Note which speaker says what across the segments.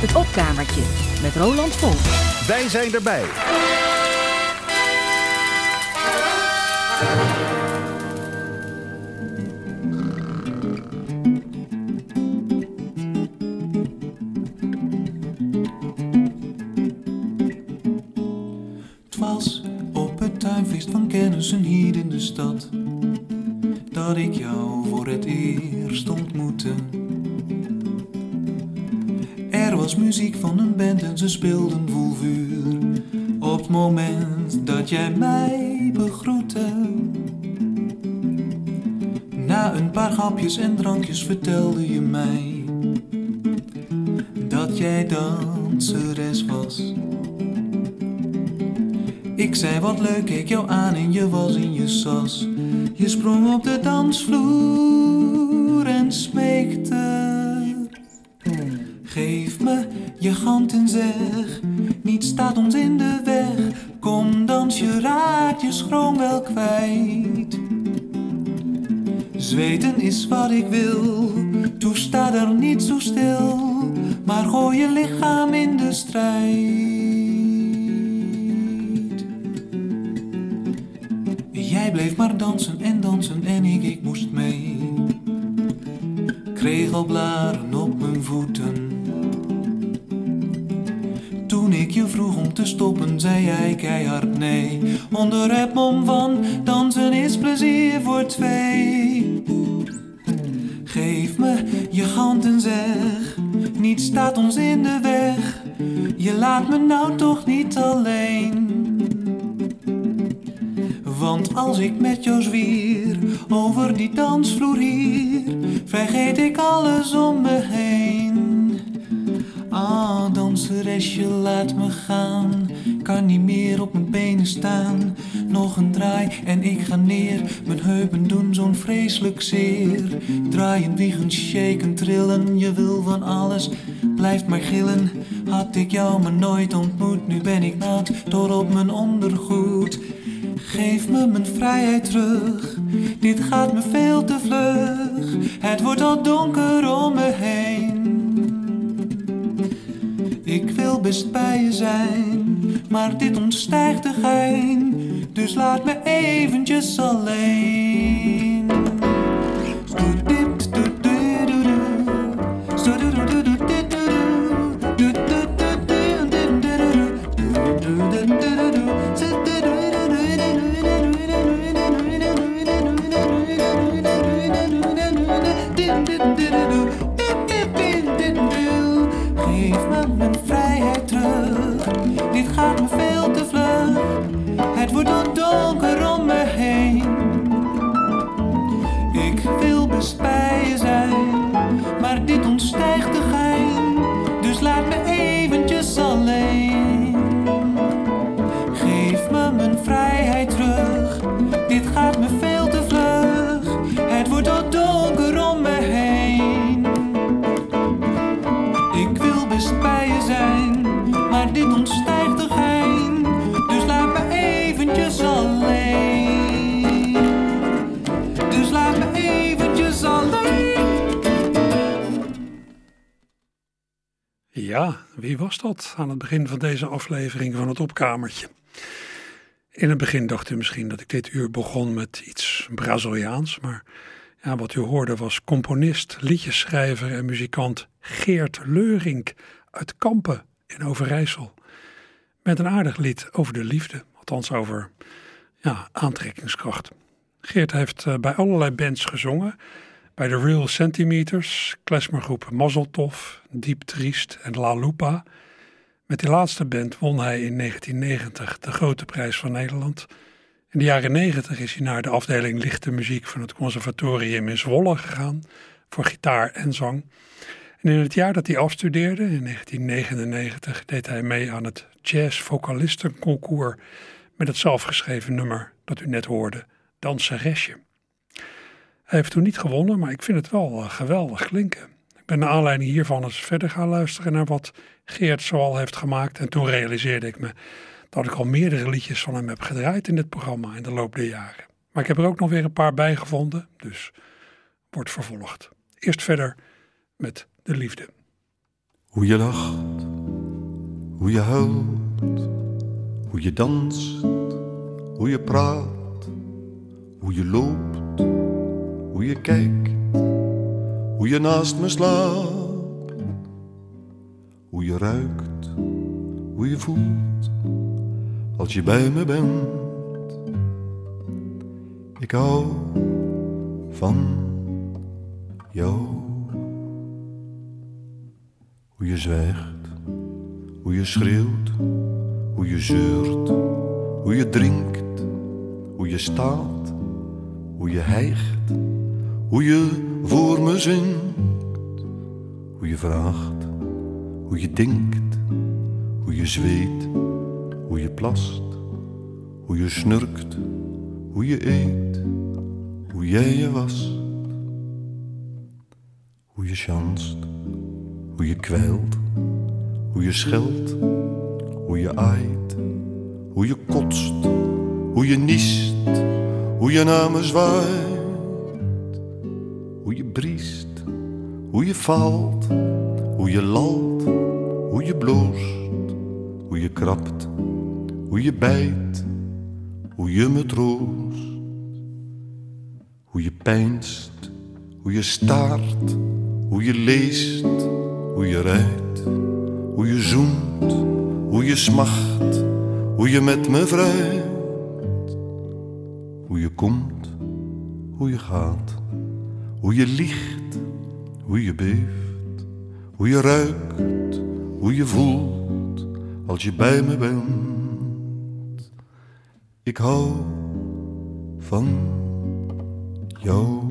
Speaker 1: Het opkamertje met Roland Volk.
Speaker 2: Wij zijn erbij.
Speaker 3: Speelden vol vuur. Op het moment dat jij mij begroette. Na een paar hapjes en drankjes vertelde je mij dat jij danseres was. Ik zei wat leuk, keek jou aan en je was in je sas. Je sprong op de dansvloer en smeekte. Geef me je hand en zeg, niets staat ons in de weg. Kom dans, je raakt je schroom wel kwijt. Zweten is wat ik wil, toesta er niet zo stil. Maar gooi je lichaam in nee. Onder het mom van dansen is plezier voor twee. Geef me je hand en zeg, niets staat ons in de weg. Je laat me nou toch niet alleen. Want als ik met jou zwier over die dansvloer hier, vergeet ik alles om me heen. Ah, danseresje, laat me gaan. Kan niet meer op mijn benen staan. Nog een draai en ik ga neer. Mijn heupen doen zo'n vreselijk zeer. Draaien, wiegen, shaken, trillen. Je wil van alles, blijft maar gillen. Had ik jou maar nooit ontmoet, nu ben ik nat tot op mijn ondergoed. Geef me mijn vrijheid terug, dit gaat me veel te vlug. Het wordt al donker om me heen. Ik wil best bij je zijn, maar dit ontstijgt de gein. Dus laat me eventjes alleen.
Speaker 4: Ja, wie was dat aan het begin van deze aflevering van het opkamertje? In het begin dacht u misschien dat ik dit uur begon met iets Braziliaans, maar ja, wat u hoorde was componist, liedjesschrijver en muzikant Geert Leurink uit Kampen in Overijssel. Met een aardig lied over de liefde, althans over ja, aantrekkingskracht. Geert heeft eh, bij allerlei bands gezongen, bij de Real Centimeters, klezmergroep Mazzeltov, Diep Triest en La Lupa. Met die laatste band won hij in 1990 de Grote Prijs van Nederland. In de jaren 90 is hij naar de afdeling lichte muziek van het conservatorium in Zwolle gegaan voor gitaar en zang. En in het jaar dat hij afstudeerde, in 1999, deed hij mee aan het Jazz Vocalistenconcours met het zelfgeschreven nummer dat u net hoorde, Danseresje. Hij heeft toen niet gewonnen, maar ik vind het wel eh, geweldig klinken. Ik ben naar aanleiding hiervan eens verder gaan luisteren naar wat Geert zoal heeft gemaakt. En toen realiseerde ik me dat ik al meerdere liedjes van hem heb gedraaid in dit programma in de loop der jaren. Maar ik heb er ook nog weer een paar bij gevonden, dus wordt vervolgd. Eerst verder met de liefde.
Speaker 2: Hoe je lacht, hoe je huilt, hoe je danst, hoe je praat, hoe je loopt, hoe je kijkt, hoe je naast me slaapt, hoe je ruikt, hoe je voelt als je bij me bent. Ik hou van jou. Hoe je zwijgt, hoe je schreeuwt, hoe je zeurt, hoe je drinkt, hoe je staat, hoe je hijgt, hoe je voor me zingt, hoe je vraagt, hoe je denkt, hoe je zweet, hoe je plast, hoe je snurkt, hoe je eet, hoe jij je was, hoe je chanst hoe je kwijlt, hoe je scheldt, hoe je aait, hoe je kotst, hoe je niest, hoe je naar me zwaait, hoe je briest, hoe je valt, hoe je lalt, hoe je bloost, hoe je krabt, hoe je bijt, hoe je me troost, hoe je pijnst, hoe je staart, hoe je leest hoe je rijdt, hoe je zoent, hoe je smacht, hoe je met me vrijt. Hoe je komt, hoe je gaat, hoe je liegt, hoe je beeft, hoe je ruikt, hoe je voelt als je bij me bent. Ik hou van jou.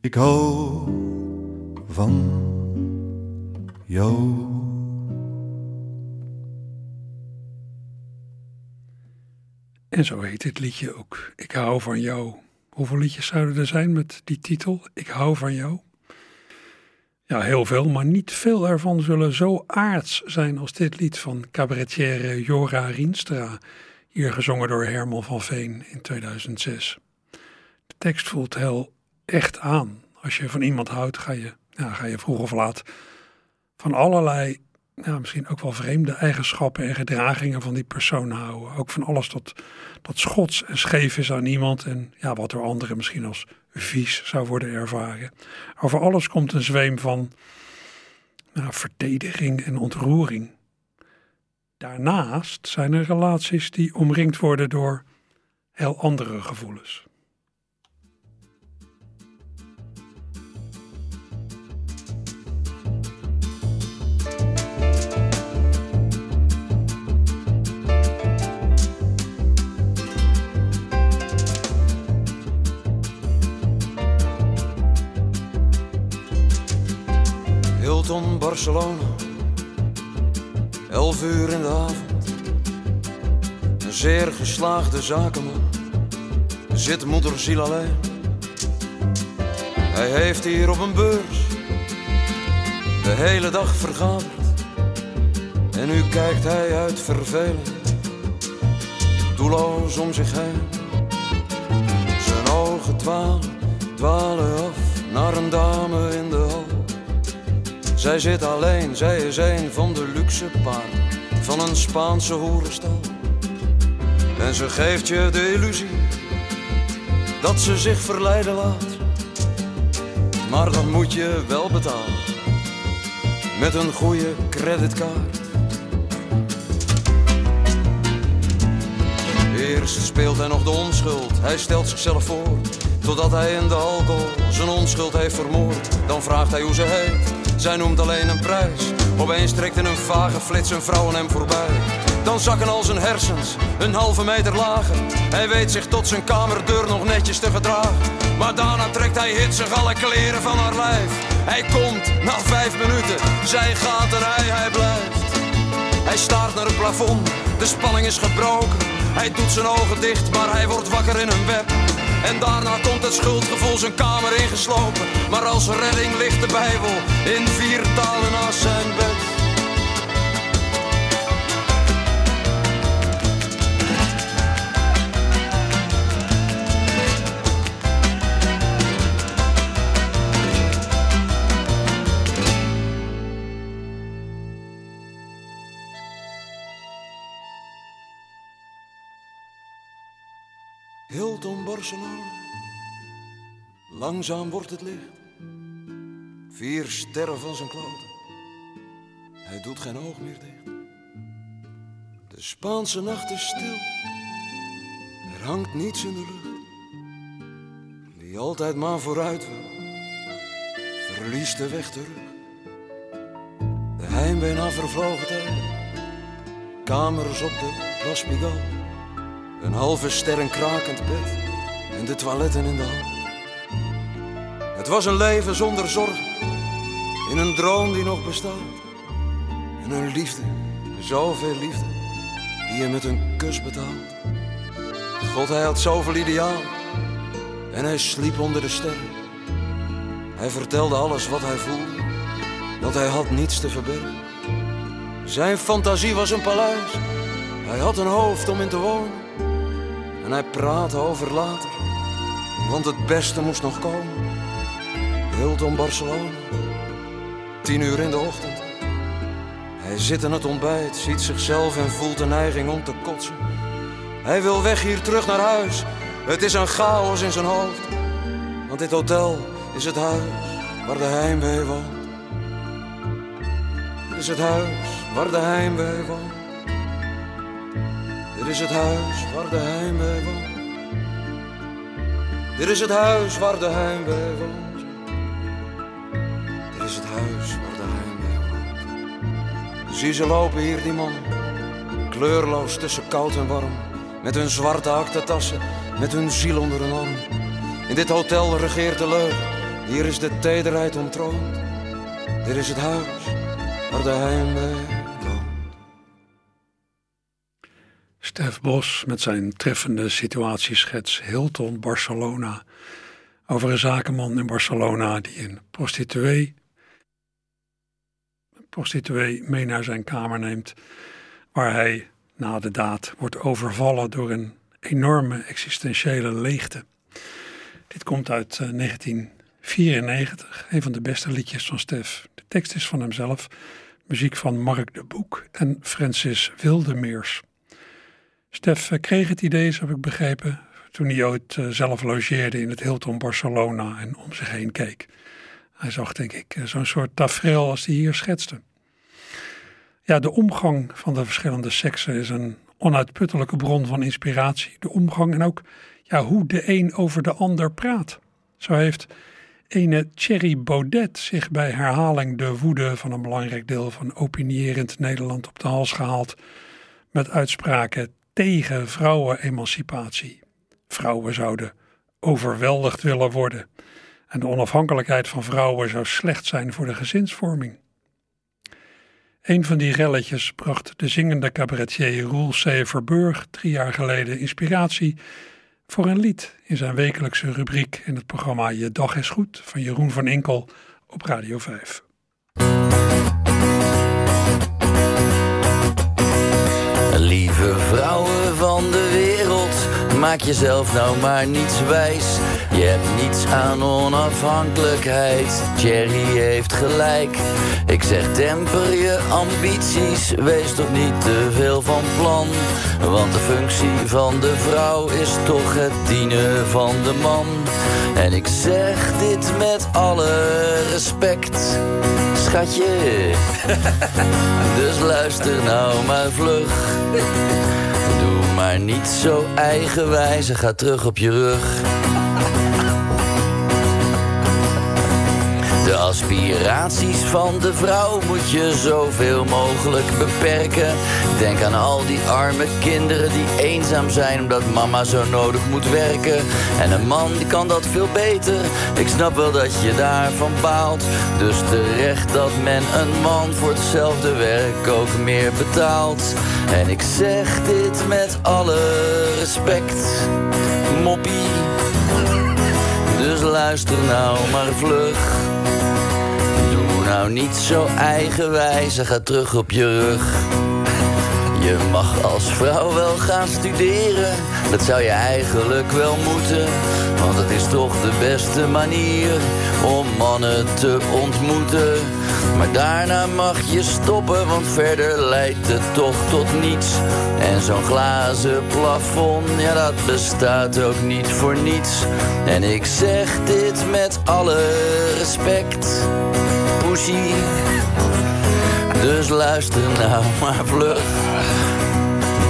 Speaker 2: Ik hou van jou.
Speaker 4: En zo heet dit liedje ook. Ik hou van jou. Hoeveel liedjes zouden er zijn met die titel? Ik hou van jou. Ja, heel veel, maar niet veel ervan zullen zo aards zijn als dit lied van cabaretière Jora Rienstra, hier gezongen door Herman van Veen in 2006. De tekst voelt heel echt aan. Als je van iemand houdt, ga je ja, ga je vroeg of laat van allerlei, ja, misschien ook wel vreemde eigenschappen en gedragingen van die persoon houden. Ook van alles dat, dat schots en scheef is aan iemand en ja, wat door anderen misschien als vies zou worden ervaren. Over alles komt een zweem van nou, verdediging en ontroering. Daarnaast zijn er relaties die omringd worden door heel andere gevoelens.
Speaker 5: Barcelona. Elf uur in de avond. Een zeer geslaagde zakenman. Zit moederziel alleen. Hij heeft hier op een beurs de hele dag vergaderd. En nu kijkt hij uit verveling, doelloos om zich heen. Zijn ogen dwalen, dwalen af naar een dame in de hal. Zij zit alleen, zij is een van de luxe paarden van een Spaanse hoerenstal. En ze geeft je de illusie dat ze zich verleiden laat. Maar dan moet je wel betalen met een goede creditcard. Eerst speelt hij nog de onschuld, hij stelt zichzelf voor. Totdat hij in de alcohol zijn onschuld heeft vermoord. Dan vraagt hij hoe ze heet zij noemt alleen een prijs. Opeens trekt in een vage flits een vrouw hem voorbij. Dan zakken al zijn hersens een halve meter lager. Hij weet zich tot zijn kamerdeur nog netjes te gedragen. Maar daarna trekt hij hitsig alle kleren van haar lijf. Hij komt na vijf minuten, zij gaat en hij, hij blijft. Hij staart naar het plafond, de spanning is gebroken. Hij doet zijn ogen dicht, maar hij wordt wakker in een web. En daarna komt het schuldgevoel zijn kamer ingeslopen. Maar als redding ligt de Bijbel in vier talen naast zijn bed. Langzaam wordt het licht. Vier sterren van zijn kloten. Hij doet geen oog meer dicht. De Spaanse nacht is stil. Er hangt niets in de lucht. Wie altijd maar vooruit wil, verliest de weg terug. De heimwee naar vervlogen tijd. Kamers op de Pigalle. Een halve ster een krakend bed. En de toiletten in de hal. Het was een leven zonder zorgen. In een droom die nog bestaat. En een liefde, zoveel liefde. Die je met een kus betaalt. God, hij had zoveel ideaal. En hij sliep onder de sterren. Hij vertelde alles wat hij voelde. Dat hij had niets te verbergen. Zijn fantasie was een paleis. Hij had een hoofd om in te wonen. En hij praatte over later. Want het beste moest nog komen. Hilton Barcelona. Tien uur in de ochtend. Hij zit aan het ontbijt, ziet zichzelf en voelt de neiging om te kotsen. Hij wil weg hier terug naar huis. Het is een chaos in zijn hoofd. Want dit hotel is het huis waar de heimwee woont. Dit is het huis waar de heimwee woont. Dit is het huis waar de heimwee woont. Dit is het huis waar de heimwee woont. Zie ze lopen hier, die man. Kleurloos tussen koud en warm. Met hun zwarte aktentassen, met hun ziel onder hun arm. In dit hotel regeert de leugen. Hier is de tederheid ontroond. Dit is het huis waar de heimwee.
Speaker 4: Stef Bos met zijn treffende situatieschets Hilton Barcelona. Over een zakenman in Barcelona die een prostituee, prostituee mee naar zijn kamer neemt. Waar hij na de daad wordt overvallen door een enorme existentiële leegte. Dit komt uit eh, 1994, een van de beste liedjes van Stef. De tekst is van hemzelf, muziek van Mark de Boek en Francis Wildemeers. Stef eh, kreeg het idee, zo heb ik begrepen, toen hij ooit eh, zelf logeerde in het Hilton Barcelona en om zich heen keek. Hij zag, denk ik, eh, zo'n soort tafereel als hij hier schetste. Ja, de omgang van de verschillende seksen is een onuitputtelijke bron van inspiratie. De omgang en ook ja, hoe de een over de ander praat. Zo heeft ene Thierry Baudet zich bij herhaling de woede van een belangrijk deel van opinierend Nederland op de hals gehaald met uitspraken tegen vrouwenemancipatie. Vrouwen zouden overweldigd willen worden en de onafhankelijkheid van vrouwen zou slecht zijn voor de gezinsvorming. Een van die relletjes bracht de zingende cabaretier Roel C. Verburg drie jaar geleden inspiratie voor een lied in zijn wekelijkse rubriek in het programma Je Dag is Goed van Jeroen van Inkel op Radio 5.
Speaker 6: Lieve vrouwen van de wereld, maak jezelf nou maar niets wijs. Je hebt niets aan onafhankelijkheid. Thierry heeft gelijk. Ik zeg temper je ambities, wees toch niet te veel van plan. Want de functie van de vrouw is toch het dienen van de man. En ik zeg dit met alle respect, schatje. Dus luister nou maar vlug. Doe maar niet zo eigenwijs en ga terug op je rug. De aspiraties van de vrouw moet je zoveel mogelijk beperken. Denk aan al die arme kinderen die eenzaam zijn omdat mama zo nodig moet werken. En een man die kan dat veel beter. Ik snap wel dat je daarvan baalt. Dus terecht dat men een man voor hetzelfde werk ook meer betaalt. En ik zeg dit met alle respect, moppie. Luister nou maar vlug. Doe nou niet zo eigenwijs en ga terug op je rug. Je mag als vrouw wel gaan studeren, dat zou je eigenlijk wel moeten. Want het is toch de beste manier om mannen te ontmoeten. Maar daarna mag je stoppen, want verder leidt het toch tot niets. En zo'n glazen plafond, ja dat bestaat ook niet voor niets. En ik zeg dit met alle respect, poesie. Dus luister nou maar vlug.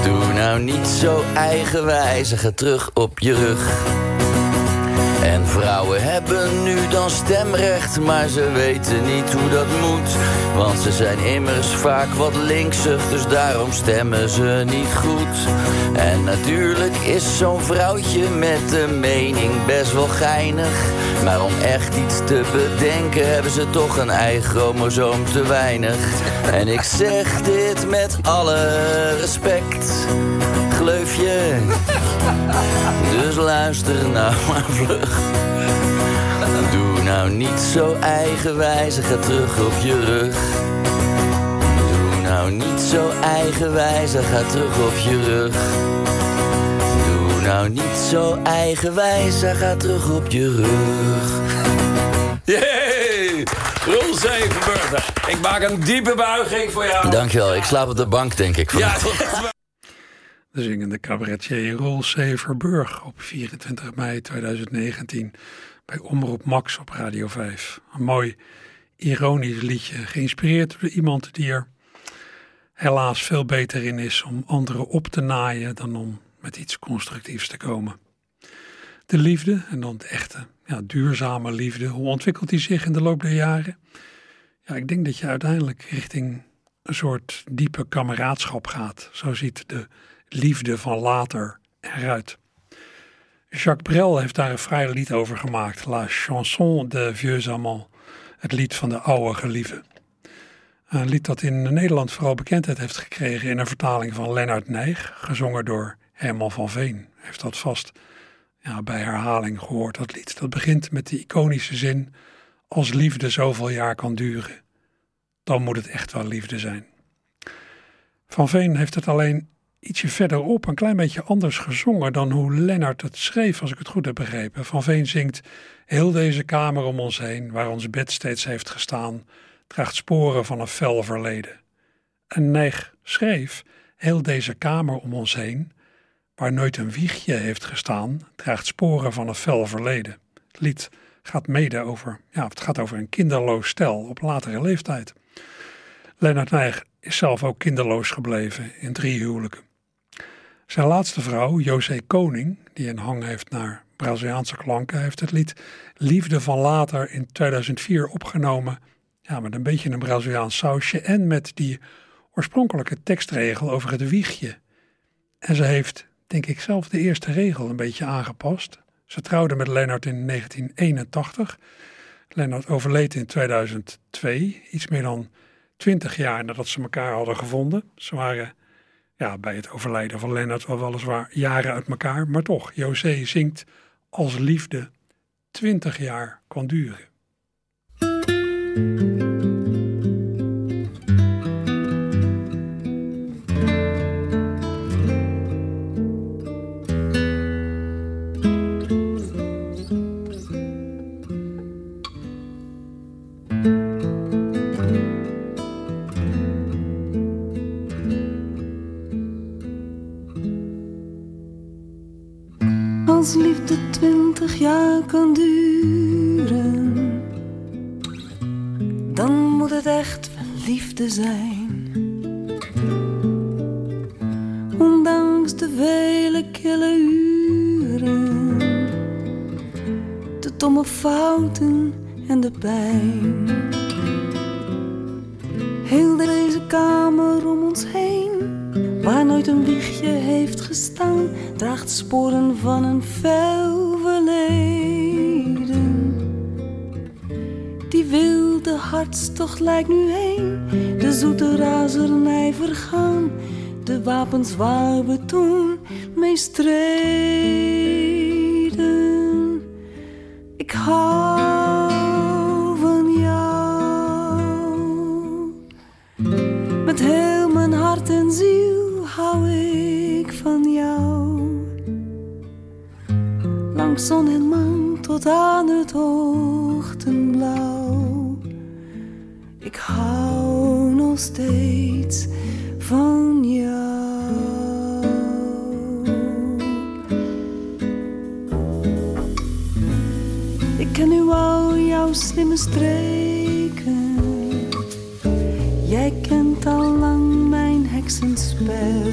Speaker 6: Doe nou niet zo eigenwijs, ga terug op je rug. En vrouwen hebben nu dan stemrecht, maar ze weten niet hoe dat moet. Want ze zijn immers vaak wat linksig, dus daarom stemmen ze niet goed. En natuurlijk is zo'n vrouwtje met een mening best wel geinig. Maar om echt iets te bedenken hebben ze toch een eigen chromosoom te weinig. En ik zeg dit met alle respect, gleufje. Dus luister nou maar vlug. Doe nou niet zo eigenwijs, ga terug op je rug. Doe nou niet zo eigenwijs, ga terug op je rug. Doe nou niet zo eigenwijs, ga terug op je rug.
Speaker 7: Yay! Roel Zevenburger. Ik maak een diepe buiging voor jou.
Speaker 6: Dankjewel, ik slaap op de bank denk ik.
Speaker 7: Ja,
Speaker 4: De zingende cabaretier Roel Severburg op 24 mei 2019 bij Omroep Max op Radio 5. Een mooi ironisch liedje, geïnspireerd door iemand die er helaas veel beter in is om anderen op te naaien dan om met iets constructiefs te komen. De liefde, en dan de echte, ja, duurzame liefde, hoe ontwikkelt die zich in de loop der jaren? Ja, ik denk dat je uiteindelijk richting een soort diepe kameraadschap gaat. Zo ziet de liefde van later eruit. Jacques Brel heeft daar een vrij lied over gemaakt. La chanson de vieux amants. Het lied van de oude geliefde. Een lied dat in Nederland vooral bekendheid heeft gekregen in een vertaling van Lennart Nijg, gezongen door Herman van Veen. Heeft dat vast ja, bij herhaling gehoord, dat lied. Dat begint met de iconische zin: Als liefde zoveel jaar kan duren, dan moet het echt wel liefde zijn. Van Veen heeft het alleen ietsje verderop een klein beetje anders gezongen dan hoe Lennart het schreef, als ik het goed heb begrepen. Van Veen zingt: Heel deze kamer om ons heen, waar ons bed steeds heeft gestaan, draagt sporen van een fel verleden. En Neig schreef: Heel deze kamer om ons heen, waar nooit een wiegje heeft gestaan, draagt sporen van een fel verleden. Het lied gaat mede over, ja, het gaat over een kinderloos stel op latere leeftijd. Lennart Nijg is zelf ook kinderloos gebleven in drie huwelijken. Zijn laatste vrouw, José Koning, die een hang heeft naar Braziliaanse klanken, heeft het lied Liefde van Later in 2004 opgenomen. Ja, met een beetje een Braziliaans sausje en met die oorspronkelijke tekstregel over het wiegje. En ze heeft, denk ik zelf, de eerste regel een beetje aangepast. Ze trouwde met Lennart in 1981. Lennart overleed in 2002, iets meer dan 20 jaar nadat ze elkaar hadden gevonden. Ze waren ja, bij het overlijden van Lennart wel weliswaar jaren uit elkaar, maar toch, José zingt als liefde 20 jaar kan duren.
Speaker 8: Kan duren, dan moet het echt wel liefde zijn. Ondanks de vele kille uren, de domme fouten en de pijn. Heel deze kamer om ons heen Waar nooit een wiegje heeft gestaan, draagt sporen van een fel Die wilde hartstocht lijkt nu heen, de zoete razernij vergaan, de wapens waar we toen mee streden. Ik hou tot aan het ochtendblauw. Ik hou nog steeds van jou. Ik ken nu al jouw slimme streken. Jij kent al lang mijn heksenspel.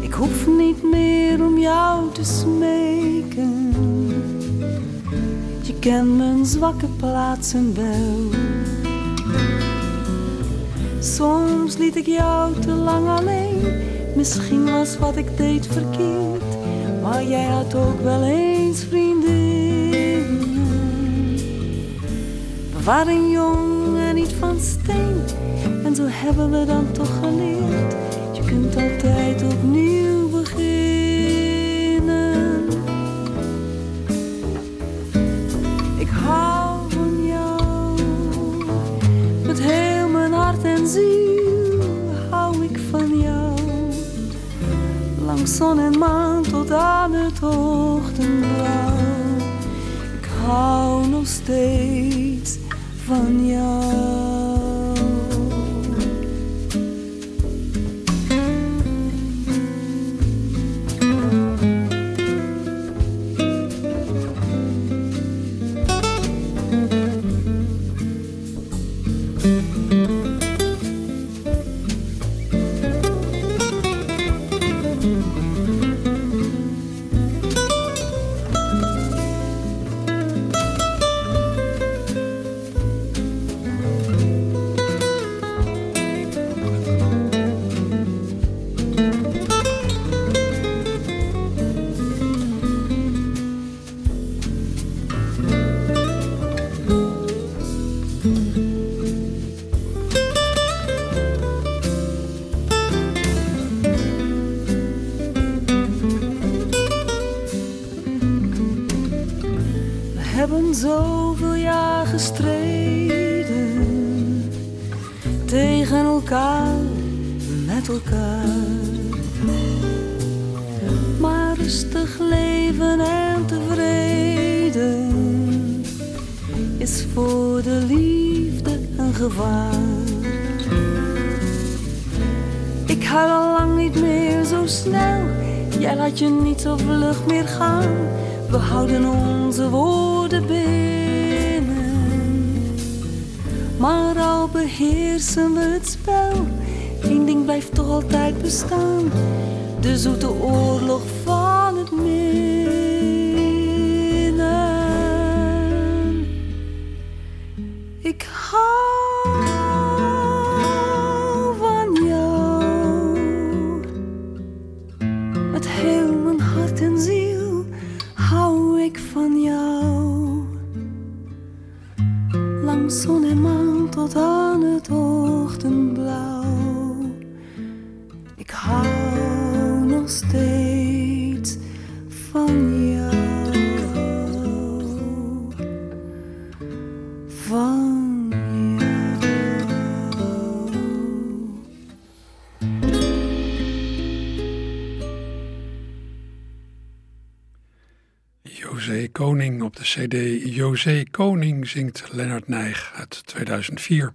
Speaker 8: Ik hoef niet meer om jou te smeren. Je kent mijn zwakke plaatsen wel. Soms liet ik jou te lang alleen. Misschien was wat ik deed verkeerd. Maar jij had ook wel eens vriendinnen. We waren jong en niet van steen. En zo hebben we dan toch geleerd. Je kunt altijd opnieuw zon en maan tot aan het ochtendblauw. Ik hou nog steeds van jou. Huil al lang niet meer zo snel. Jij laat je niet zo vlug meer gaan. We houden onze woorden binnen. Maar al beheersen we het spel. Eén ding blijft toch altijd bestaan. De zoete oorlog van het minnen.
Speaker 4: CD José Koning zingt Lennart Nijg uit 2004.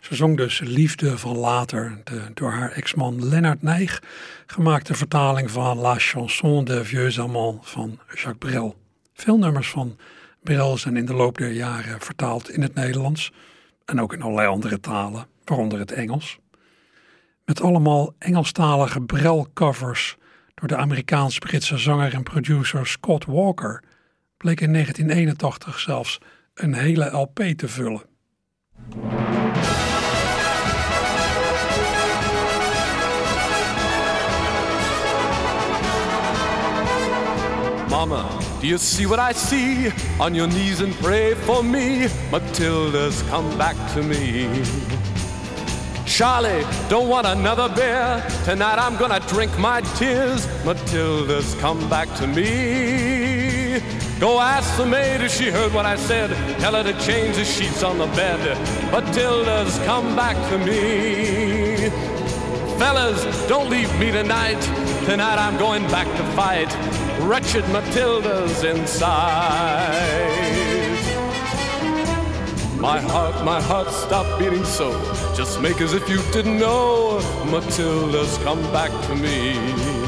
Speaker 4: Ze zong dus Liefde van Later, de door haar ex-man Lennart Nijg gemaakte vertaling van La Chanson de Vieux Amants van Jacques Brel. Veel nummers van Brel zijn in de loop der jaren vertaald in het Nederlands en ook in allerlei andere talen, waaronder het Engels. Met allemaal Engelstalige Brel-covers door de Amerikaans-Britse zanger en producer Scott Walker bleek in 1981 zelfs een hele LP te vullen.
Speaker 9: Mama, do you see what I see? On your knees and pray for me. Matilda's come back to me. Charlie, don't want another beer. Tonight I'm gonna drink my tears. Matilda's come back to me. Go ask the maid if she heard what I said. Tell her to change the sheets on the bed. Matilda's come back to me. Fellas, don't leave me tonight. Tonight I'm going back to fight. Wretched Matilda's inside. My heart, my heart, stop beating so. Just make as if you didn't know. Matilda's come back to me.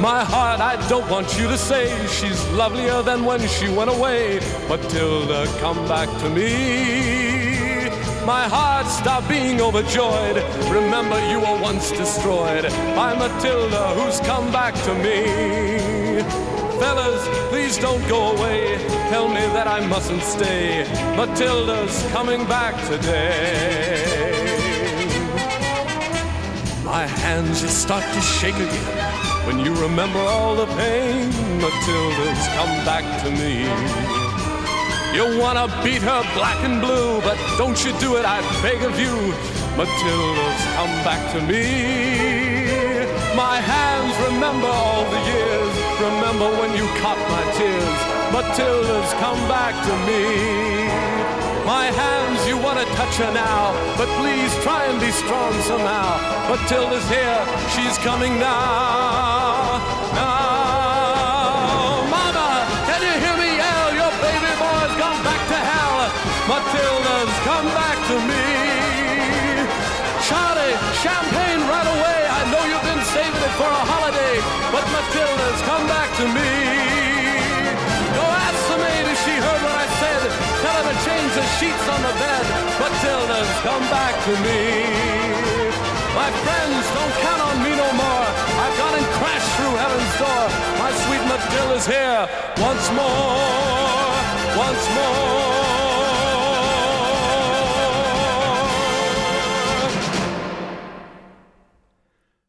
Speaker 9: My heart, I don't want you to say she's lovelier than when she went away. Matilda, come back to me. My heart, stop being overjoyed. Remember, you were once destroyed by Matilda, who's come back to me. Fellas, please don't go away. Tell me that I mustn't stay. Matilda's coming back today. My hands start to shake again when you remember all the pain. Matilda's come back to me. You wanna beat her black and blue, but don't you do it, I beg of you. Matilda's come back to me. My hands remember all the years, remember when you caught my tears. Matilda's come back to me. My hands, you want to touch her now, but please try and be strong somehow. But Matilda's here, she's coming now. Now, Mama, can you hear me yell? Your baby boy's gone back to hell. Matilda's come back to me. Charlie, champagne right away. I know you've been saving it for a holiday, but Matilda's come back to me. Sheets on the bed. Matilda's come back to me. My friends, don't count on me no more. I've gone and crashed through heaven's door. My sweet Matilda's here once more, once more.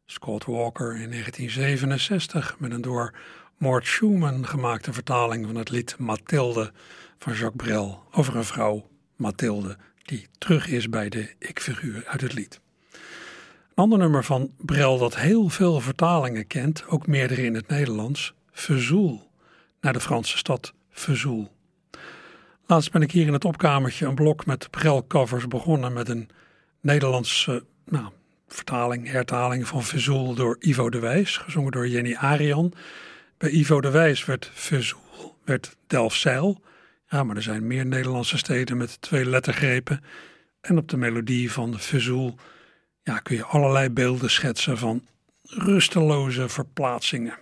Speaker 4: Scott Walker in 1967 met een door Mort Schumann gemaakte vertaling van het lied Mathilde van Jacques Brel over een vrouw, Mathilde, die terug is bij de ik-figuur uit het lied. Een ander nummer van Brel dat heel veel vertalingen kent, ook meerdere in het Nederlands, Vezoul, naar de Franse stad Vezoul. Laatst ben ik hier in het opkamertje een blok met Brel-covers begonnen met een Nederlandse, nou, vertaling, hertaling van Vezoul door Ivo de Wijs, gezongen door Jenny Arian. Bij Ivo de Wijs werd Vezoul, werd Delfzijl. Ja, maar er zijn meer Nederlandse steden met twee lettergrepen. En op de melodie van Vezoul ja, kun je allerlei beelden schetsen van rusteloze verplaatsingen.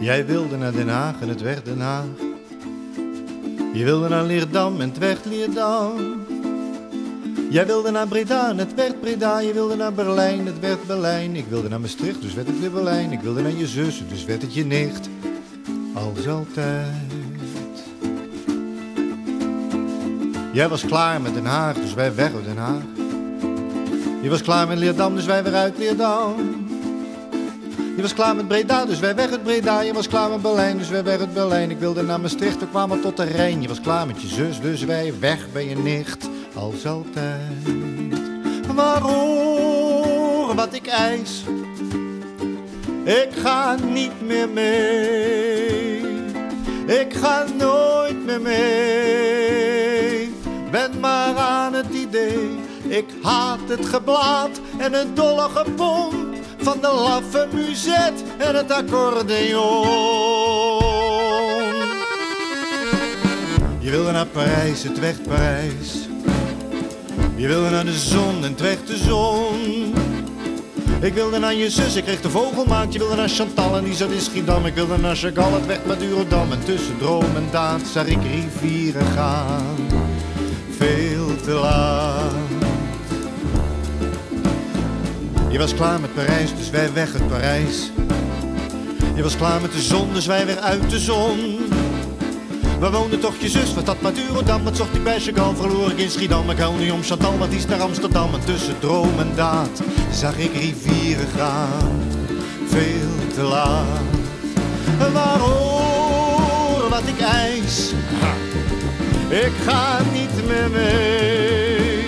Speaker 10: Jij wilde naar Den Haag en het werd Den Haag. Je wilde naar Leerdam en het werd Leerdam. Jij wilde naar Breda het werd Breda. Je wilde naar Berlijn, het werd Berlijn. Ik wilde naar Maastricht, dus werd het weer Berlijn. Ik wilde naar je zus, dus werd het je nicht. Als altijd. Jij was klaar met Den Haag, dus wij weg uit Den Haag. Je was klaar met Leerdam, dus wij weer uit Leerdam. Je was klaar met Breda, dus wij weg uit Breda. Je was klaar met Berlijn, dus wij weg uit Berlijn. Ik wilde naar Maastricht, we kwamen tot de Rijn. Je was klaar met je zus, dus wij weg bij je nicht. Als altijd. Waarom wat ik eis? Ik ga niet meer mee. Ik ga nooit meer mee. Ben maar aan het idee. Ik haat het geblaad en het dolle gepomp van de laffe muzet en het accordeon. Je wilde naar Parijs, het werd Parijs. Je wilde naar de zon en werd de zon. Ik wilde naar je zus, ik kreeg de vogelmaat. Je wilde naar Chantal en die zat in Schiedam. Ik wilde naar Chagall, het werd Madurodam. En tussen droom en daad zag ik rivieren gaan. Veel te laat. Je was klaar met Parijs, dus wij weg uit Parijs. Je was klaar met de zon, dus wij weer uit de zon. Waar woonde toch je zus? Was dat Madurodam? Wat zocht ik bij Chagall? Verloor ik in Schiedam. Ik hou nu om Chantal, wat is naar Amsterdam. En tussen droom en daad zag ik rivieren gaan. Veel te laat. Waarom wat ik eis? Ik ga niet meer mee.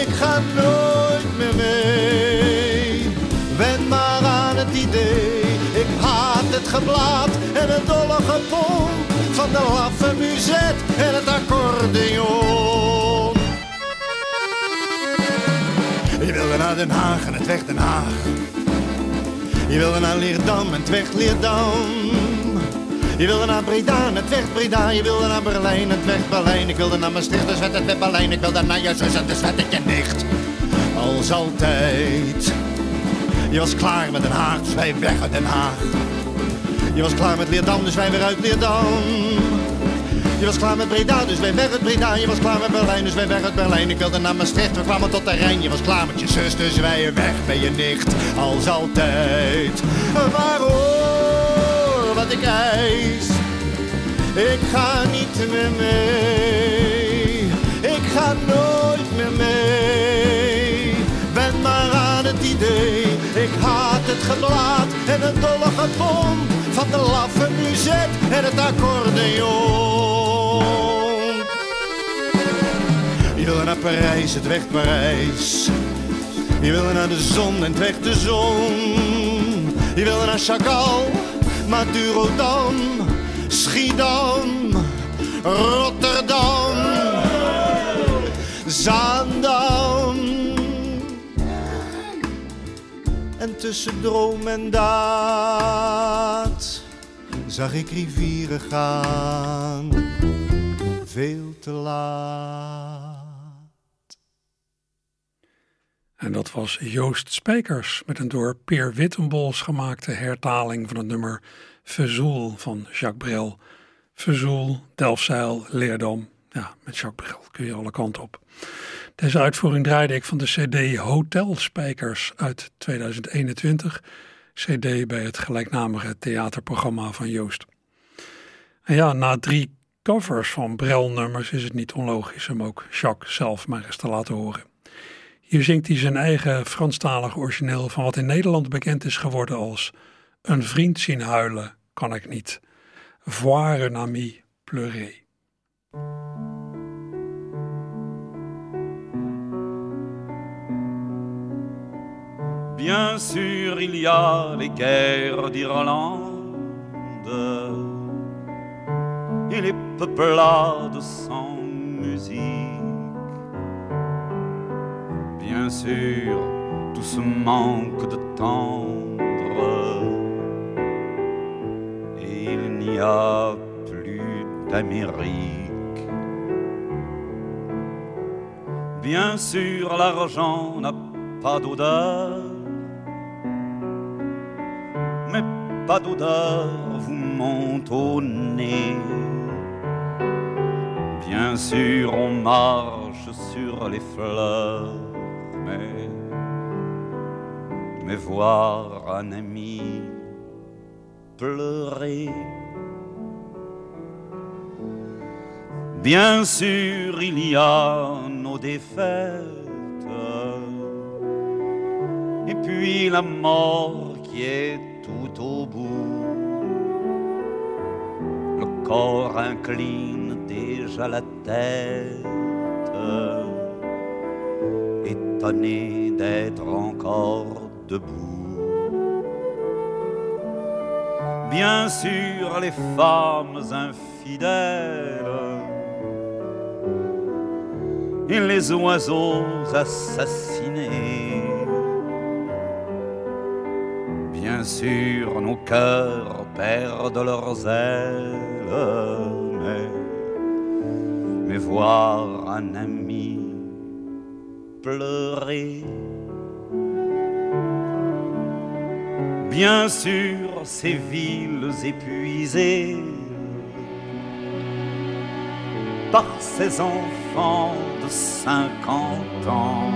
Speaker 10: Ik ga nooit meer mee. Wen maar aan het idee. Ik haat het geblaad en het dolle gepomp van de laffe muzet en het accordeon. Je wilde naar Den Haag en het werd Den Haag. Je wilde naar Leerdam en het werd Leerdam. Je wilde naar Breda en het werd Breda. Je wilde naar Berlijn en het werd Berlijn. Ik wilde naar Maastricht, dus werd het werd Berlijn. Ik wilde naar je zus en dus werd ik je nicht. Als altijd. Je was klaar met Den Haag, dus wij weg uit Den Haag. Je was klaar met Leerdam, dus wij weer uit Leerdam. Je was klaar met Breda, dus wij weg uit Breda. Je was klaar met Berlijn, dus wij weg uit Berlijn. Ik wilde naar Maastricht, we kwamen tot de Rijn. Je was klaar met je zus, dus wij weg bij je nicht. Als altijd. Maar hoor wat ik eis. Ik ga niet meer mee. Ik ga nooit meer mee. Ben maar aan het idee. Ik haat het geblaad en het dolle gebom van de laffe muzet en het accordeon. Je wilde naar Parijs, het werd Parijs. Je wilde naar de zon en het werd de zon. Je wilde naar Chagall, Madurodam, Schiedam, Rotterdam, Zaandam. En tussen droom en daad zag ik rivieren gaan, veel te laat.
Speaker 4: En dat was Joost Spijkers met een door Peer Wittenbols gemaakte hertaling van het nummer Verzoel van Jacques Brel. Verzoel, Delfzijl, Leerdam. Ja, met Jacques Brel kun je alle kanten op. Deze uitvoering draaide ik van de CD Hotel Spijkers uit 2021. CD bij het gelijknamige theaterprogramma van Joost. En ja, na drie covers van Brel-nummers is het niet onlogisch om ook Jacques zelf maar eens te laten horen. Hier zingt hij zijn eigen Franstalig origineel van wat in Nederland bekend is geworden als Een vriend zien huilen kan ik niet. Voir un ami pleurer.
Speaker 11: Bien sûr, il y a les guerres d'Irlande et les peuplades sans musique. Bien sûr, tout ce manque de tendre et il n'y a plus d'Amérique. Bien sûr, l'argent n'a pas d'odeur pas d'odeur vous monte au nez. Bien sûr, on marche sur les fleurs, mais, mais voir un ami pleurer. Bien sûr, il y a nos défaites, et puis la mort qui est tout au bout. Le corps incline déjà la tête, étonné d'être encore debout. Bien sûr, les femmes infidèles et les oiseaux assassinés sûr, nos cœurs perdent leurs ailes, mais, mais voir un ami pleurer. Bien sûr, ces villes épuisées par ces enfants de cinquante ans,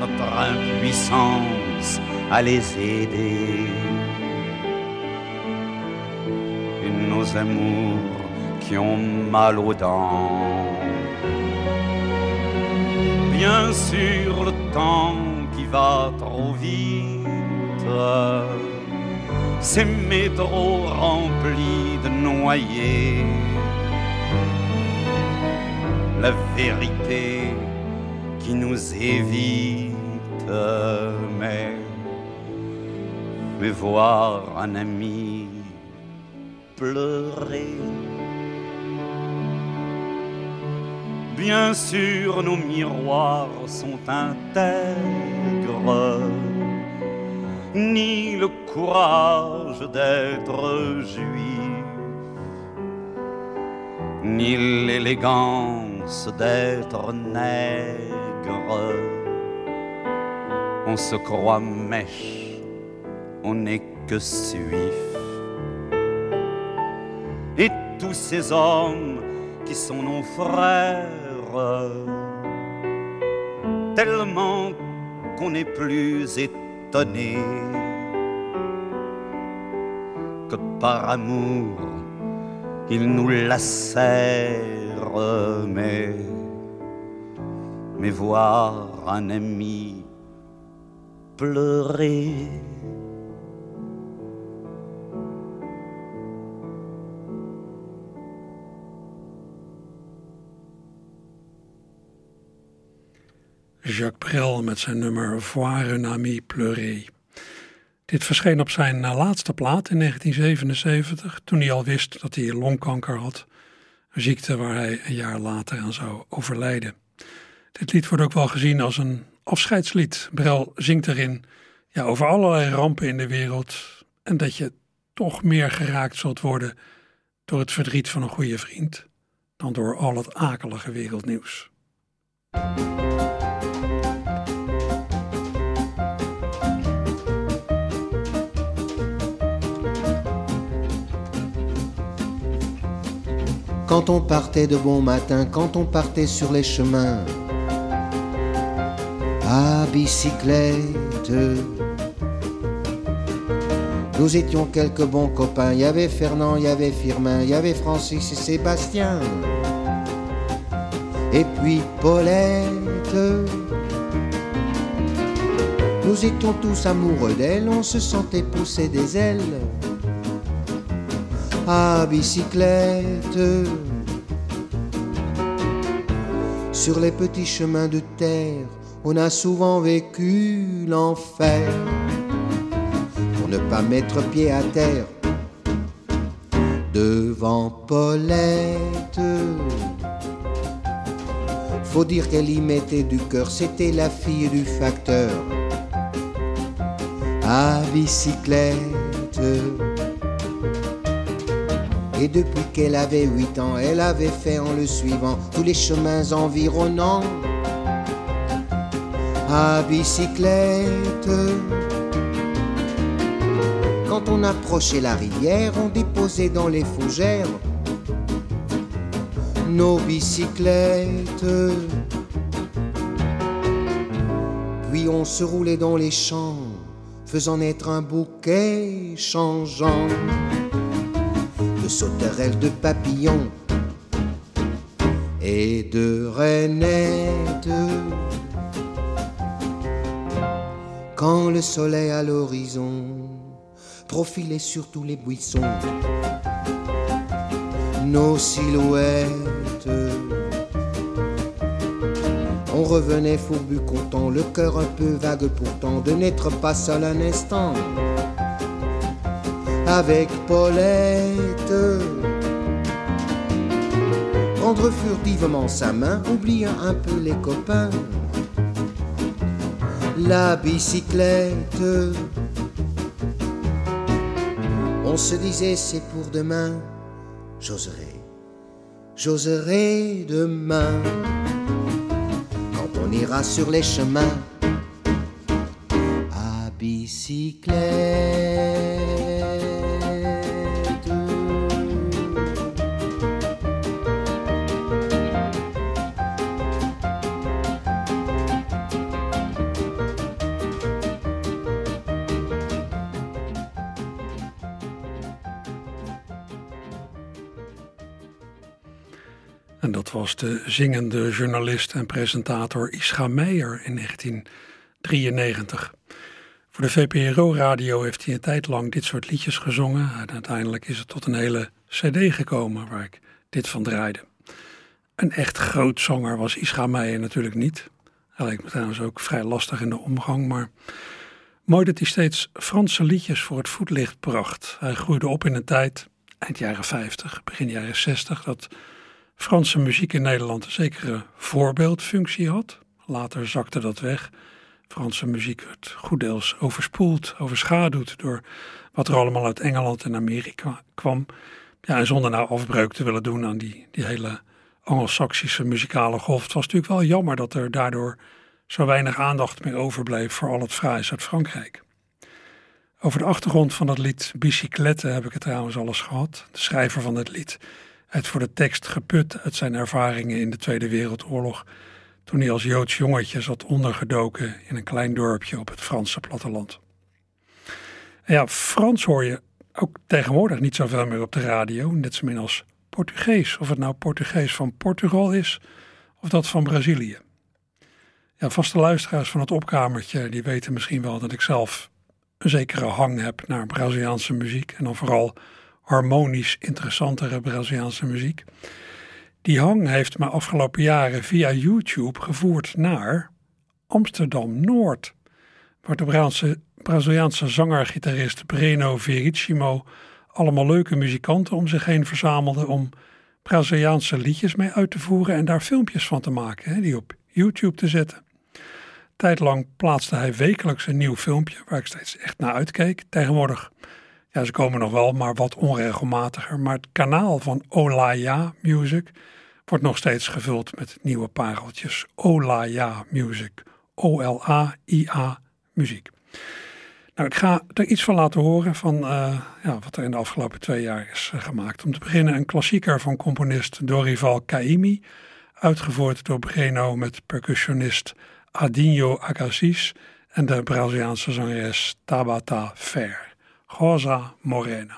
Speaker 11: notre impuissance à les aider. Et nos amours qui ont mal aux dents. Bien sûr, le temps qui va trop vite, ces métros remplis de noyés. La vérité qui nous évite, mais voir un ami pleurer. Bien sûr, nos miroirs sont intègres courage d'être juif, ni l'élégance d'être nègre. On se croit mèche, on n'est que suif. Et tous ces hommes qui sont nos frères, tellement qu'on n'est plus étonné que par amour il nous lacère, mais, mais voir un ami pleurer.
Speaker 4: Jacques Brel met zijn nummer Voir un ami pleurer. Dit verscheen op zijn laatste plaat in 1977, toen hij al wist dat hij longkanker had, een ziekte waar hij een jaar later aan zou overlijden. Dit lied wordt ook wel gezien als een afscheidslied. Brel zingt erin ja, over allerlei rampen in de wereld en dat je toch meer geraakt zult worden door het verdriet van een goede vriend dan door al het akelige wereldnieuws.
Speaker 12: Quand on partait de bon matin, quand on partait sur les chemins à bicyclette. Nous étions quelques bons copains, il y avait Fernand, il y avait Firmin, il y avait Francis et Sébastien. Et puis Paulette. Nous étions tous amoureux d'elle, on se sentait pousser des ailes à bicyclette. Sur les petits chemins de terre, on a souvent vécu l'enfer. Pour ne pas mettre pied à terre devant Paulette. Faut dire qu'elle y mettait du cœur, c'était la fille du facteur à bicyclette. Et depuis qu'elle avait huit ans, elle avait fait en le suivant tous les chemins environnants à bicyclette. Quand on approchait la rivière, on déposait dans les fougères nos bicyclettes. Puis on se roulait dans les champs, faisant naître un bouquet changeant de sauterelles, de papillons et de rainettes. Quand le soleil à l'horizon profilait sur tous les buissons nos silhouettes, on revenait fourbu content, le cœur un peu vague pourtant de n'être pas seul un instant avec Paulette. Prendre furtivement sa main, oubliant un peu les copains. La bicyclette. On se disait c'est pour demain, j'oserai, j'oserai demain. Quand on ira sur les chemins à bicyclette.
Speaker 4: Was de zingende journalist en presentator Ischa Meijer in 1993. Voor de VPRO-radio heeft hij een tijd lang dit soort liedjes gezongen. En uiteindelijk is het tot een hele cd gekomen waar ik dit van draaide. Een echt groot zanger was Ischa Meijer natuurlijk niet. Hij lijkt me trouwens ook vrij lastig in de omgang, maar mooi dat hij steeds Franse liedjes voor het voetlicht bracht. Hij groeide op in een tijd, eind jaren 50, begin jaren 60, dat Franse muziek in Nederland een zekere voorbeeldfunctie had. Later zakte dat weg. Franse muziek werd goed deels overspoeld, overschaduwd door wat er allemaal uit Engeland en Amerika kwam. Ja, en zonder nou afbreuk te willen doen aan die, die hele Anglo-Saxische muzikale golf. Het was natuurlijk wel jammer dat er daardoor zo weinig aandacht meer overbleef voor al het fraais uit Frankrijk. Over de achtergrond van dat lied Bicyclette heb ik het trouwens alles gehad. De schrijver van het lied heeft voor de tekst geput uit zijn ervaringen in de Tweede Wereldoorlog. Toen hij als Joods jongetje zat ondergedoken in een klein dorpje op het Franse platteland. Ja, Frans hoor je ook tegenwoordig niet zoveel meer op de radio, net zo min als Portugees. Of het nou Portugees van Portugal is of dat van Brazilië. Ja, vaste luisteraars van het opkamertje die weten misschien wel dat ik zelf een zekere hang heb naar Braziliaanse muziek. En dan vooral harmonisch interessantere Braziliaanse muziek. Die hang heeft me afgelopen jaren via YouTube gevoerd naar Amsterdam Noord. Waar de Braziliaanse zanger-gitarist Breno Verissimo allemaal leuke muzikanten om zich heen verzamelde om Braziliaanse liedjes mee uit te voeren en daar filmpjes van te maken, hè, die op YouTube te zetten. Tijdlang plaatste hij wekelijks een nieuw filmpje waar ik steeds echt naar uitkeek. Tegenwoordig, ja, ze komen nog wel, maar wat onregelmatiger. Maar het kanaal van Olaya Music wordt nog steeds gevuld met nieuwe pareltjes. Olaya Music. O-L-A-I-A Muziek. Nou, ik ga er iets van laten horen van uh, ja, wat er in de afgelopen twee jaar is uh, gemaakt. Om te beginnen een klassieker van componist Dorival Caymmi, uitgevoerd door Breno met percussionist Adinho Agassiz en de Braziliaanse zangeres Tabata Fer. Rosa Morena.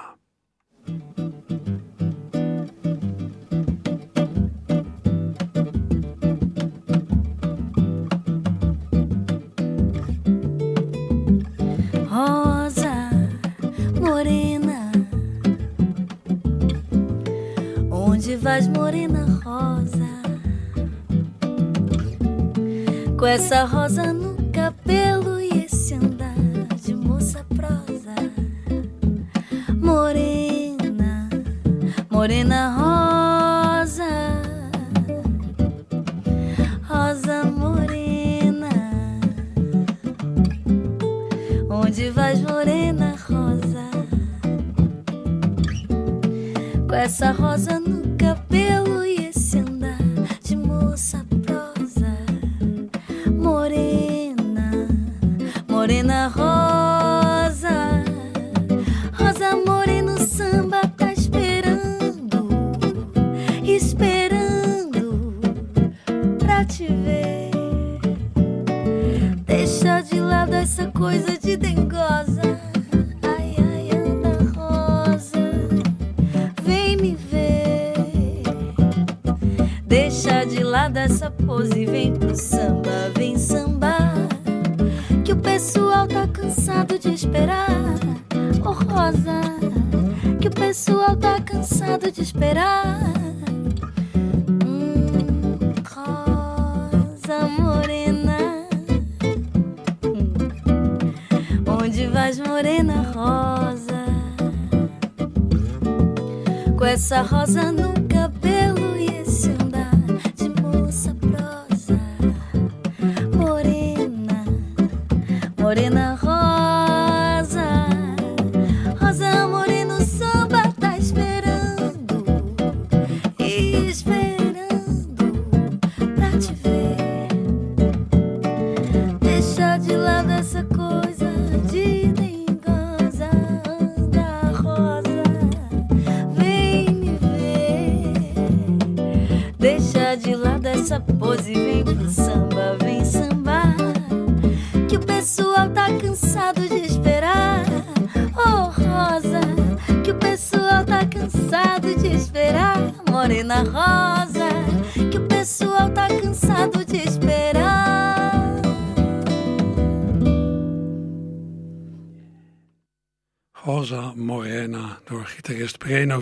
Speaker 13: Rosa morena, onde vais, morena rosa? Com essa rosa no Com essa rosa no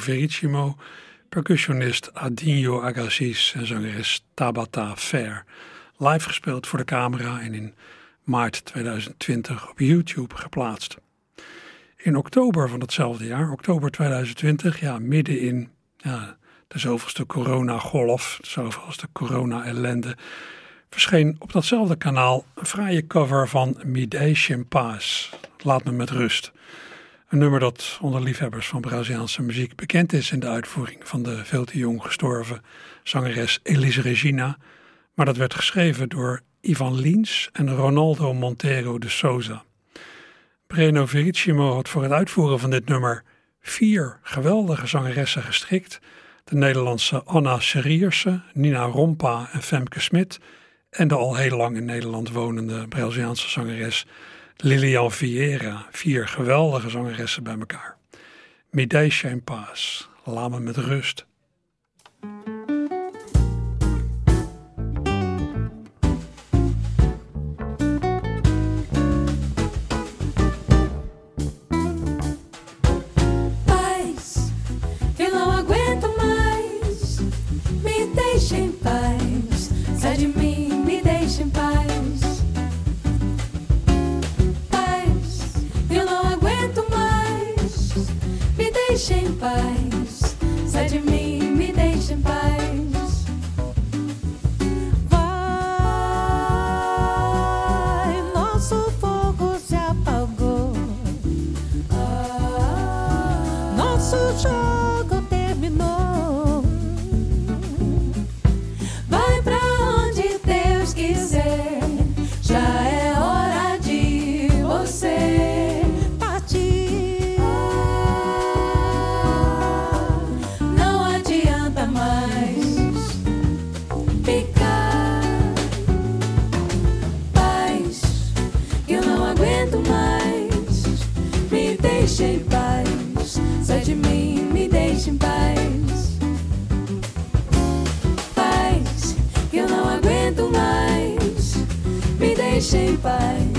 Speaker 4: Verissimo, percussionist Adinho Agassiz en zangeres Tabata Fair. Live gespeeld voor de camera en in maart 2020 op YouTube geplaatst. In oktober van datzelfde jaar, oktober 2020, ja, midden in ja, de zoveelste coronagolf, de zoveelste corona-ellende,
Speaker 14: verscheen op datzelfde kanaal een fraaie cover van Midday Paas. Laat me met rust. Een nummer dat onder liefhebbers van Braziliaanse muziek bekend is in de uitvoering van de veel te jong gestorven zangeres Elis Regina, maar dat werd geschreven door Ivan Lins en Ronaldo Monteiro de Souza. Breno Vericimo had voor het uitvoeren van dit nummer vier geweldige zangeressen gestrikt. De Nederlandse Anna Serierse, Nina Rompa en Femke Smit en de al heel lang in Nederland wonende Braziliaanse zangeres Lilian Vieira. Vier geweldige zangeressen bij elkaar. Midday en Paas, laat me met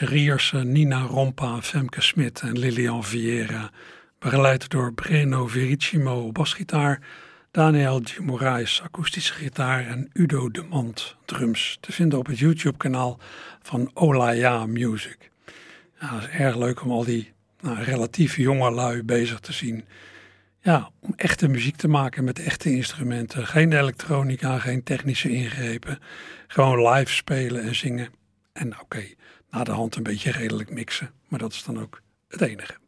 Speaker 14: rust. Nina Rompa, Femke Smit en Lilian Vieira. Begeleid door Breno Vericimo basgitaar, Daniel G. Moraes akoestische gitaar en Udo de Mand drums. Te vinden op het YouTube-kanaal van Olaya Music. Ja, het is erg leuk om al die nou, relatief jonge lui bezig te zien. Ja, om echte muziek te maken met echte instrumenten. Geen elektronica, geen technische ingrepen. Gewoon live spelen en zingen. En oké, na de hand een beetje redelijk mixen. Maar dat is dan ook het enige.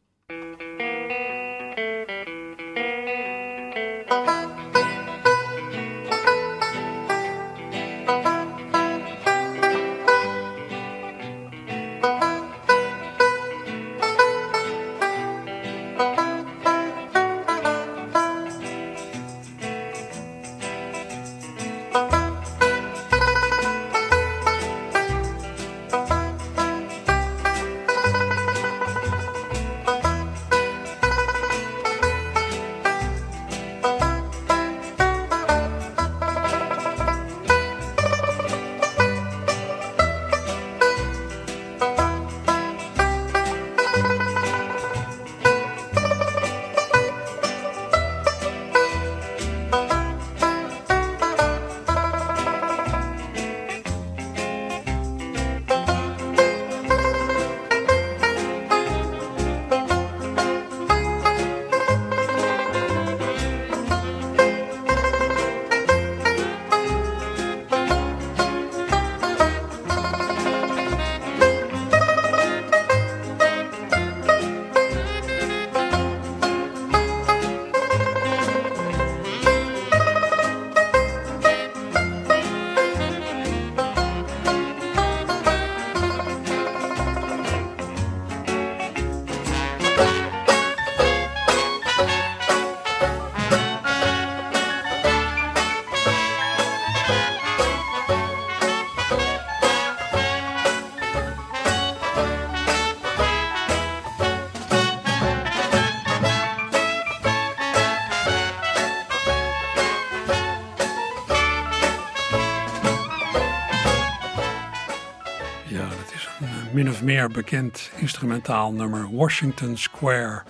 Speaker 4: Meer bekend instrumentaal nummer Washington Square.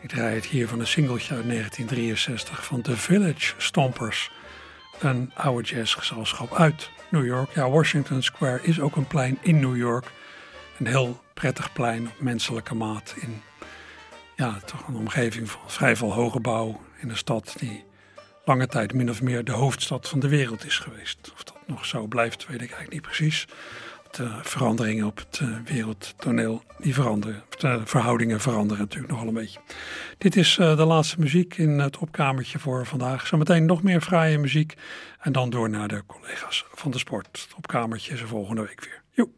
Speaker 4: Ik draai het hier van een singeltje uit 1963 van The Village Stompers. Een oude jazzgezelschap uit New York. Ja, Washington Square is ook een plein in New York. Een heel prettig plein op menselijke maat in ja, toch een omgeving van vrij veel hoge bouw in een stad die lange tijd min of meer de hoofdstad van de wereld is geweest. Of dat nog zo blijft, weet ik eigenlijk niet precies. De veranderingen op het uh, wereldtoneel, die veranderen. De verhoudingen veranderen natuurlijk nogal een beetje. Dit is de laatste muziek in het opkamertje voor vandaag. Zometeen nog meer fraaie muziek. En dan door naar de collega's van de sport. Het opkamertje is er volgende week weer. Joep.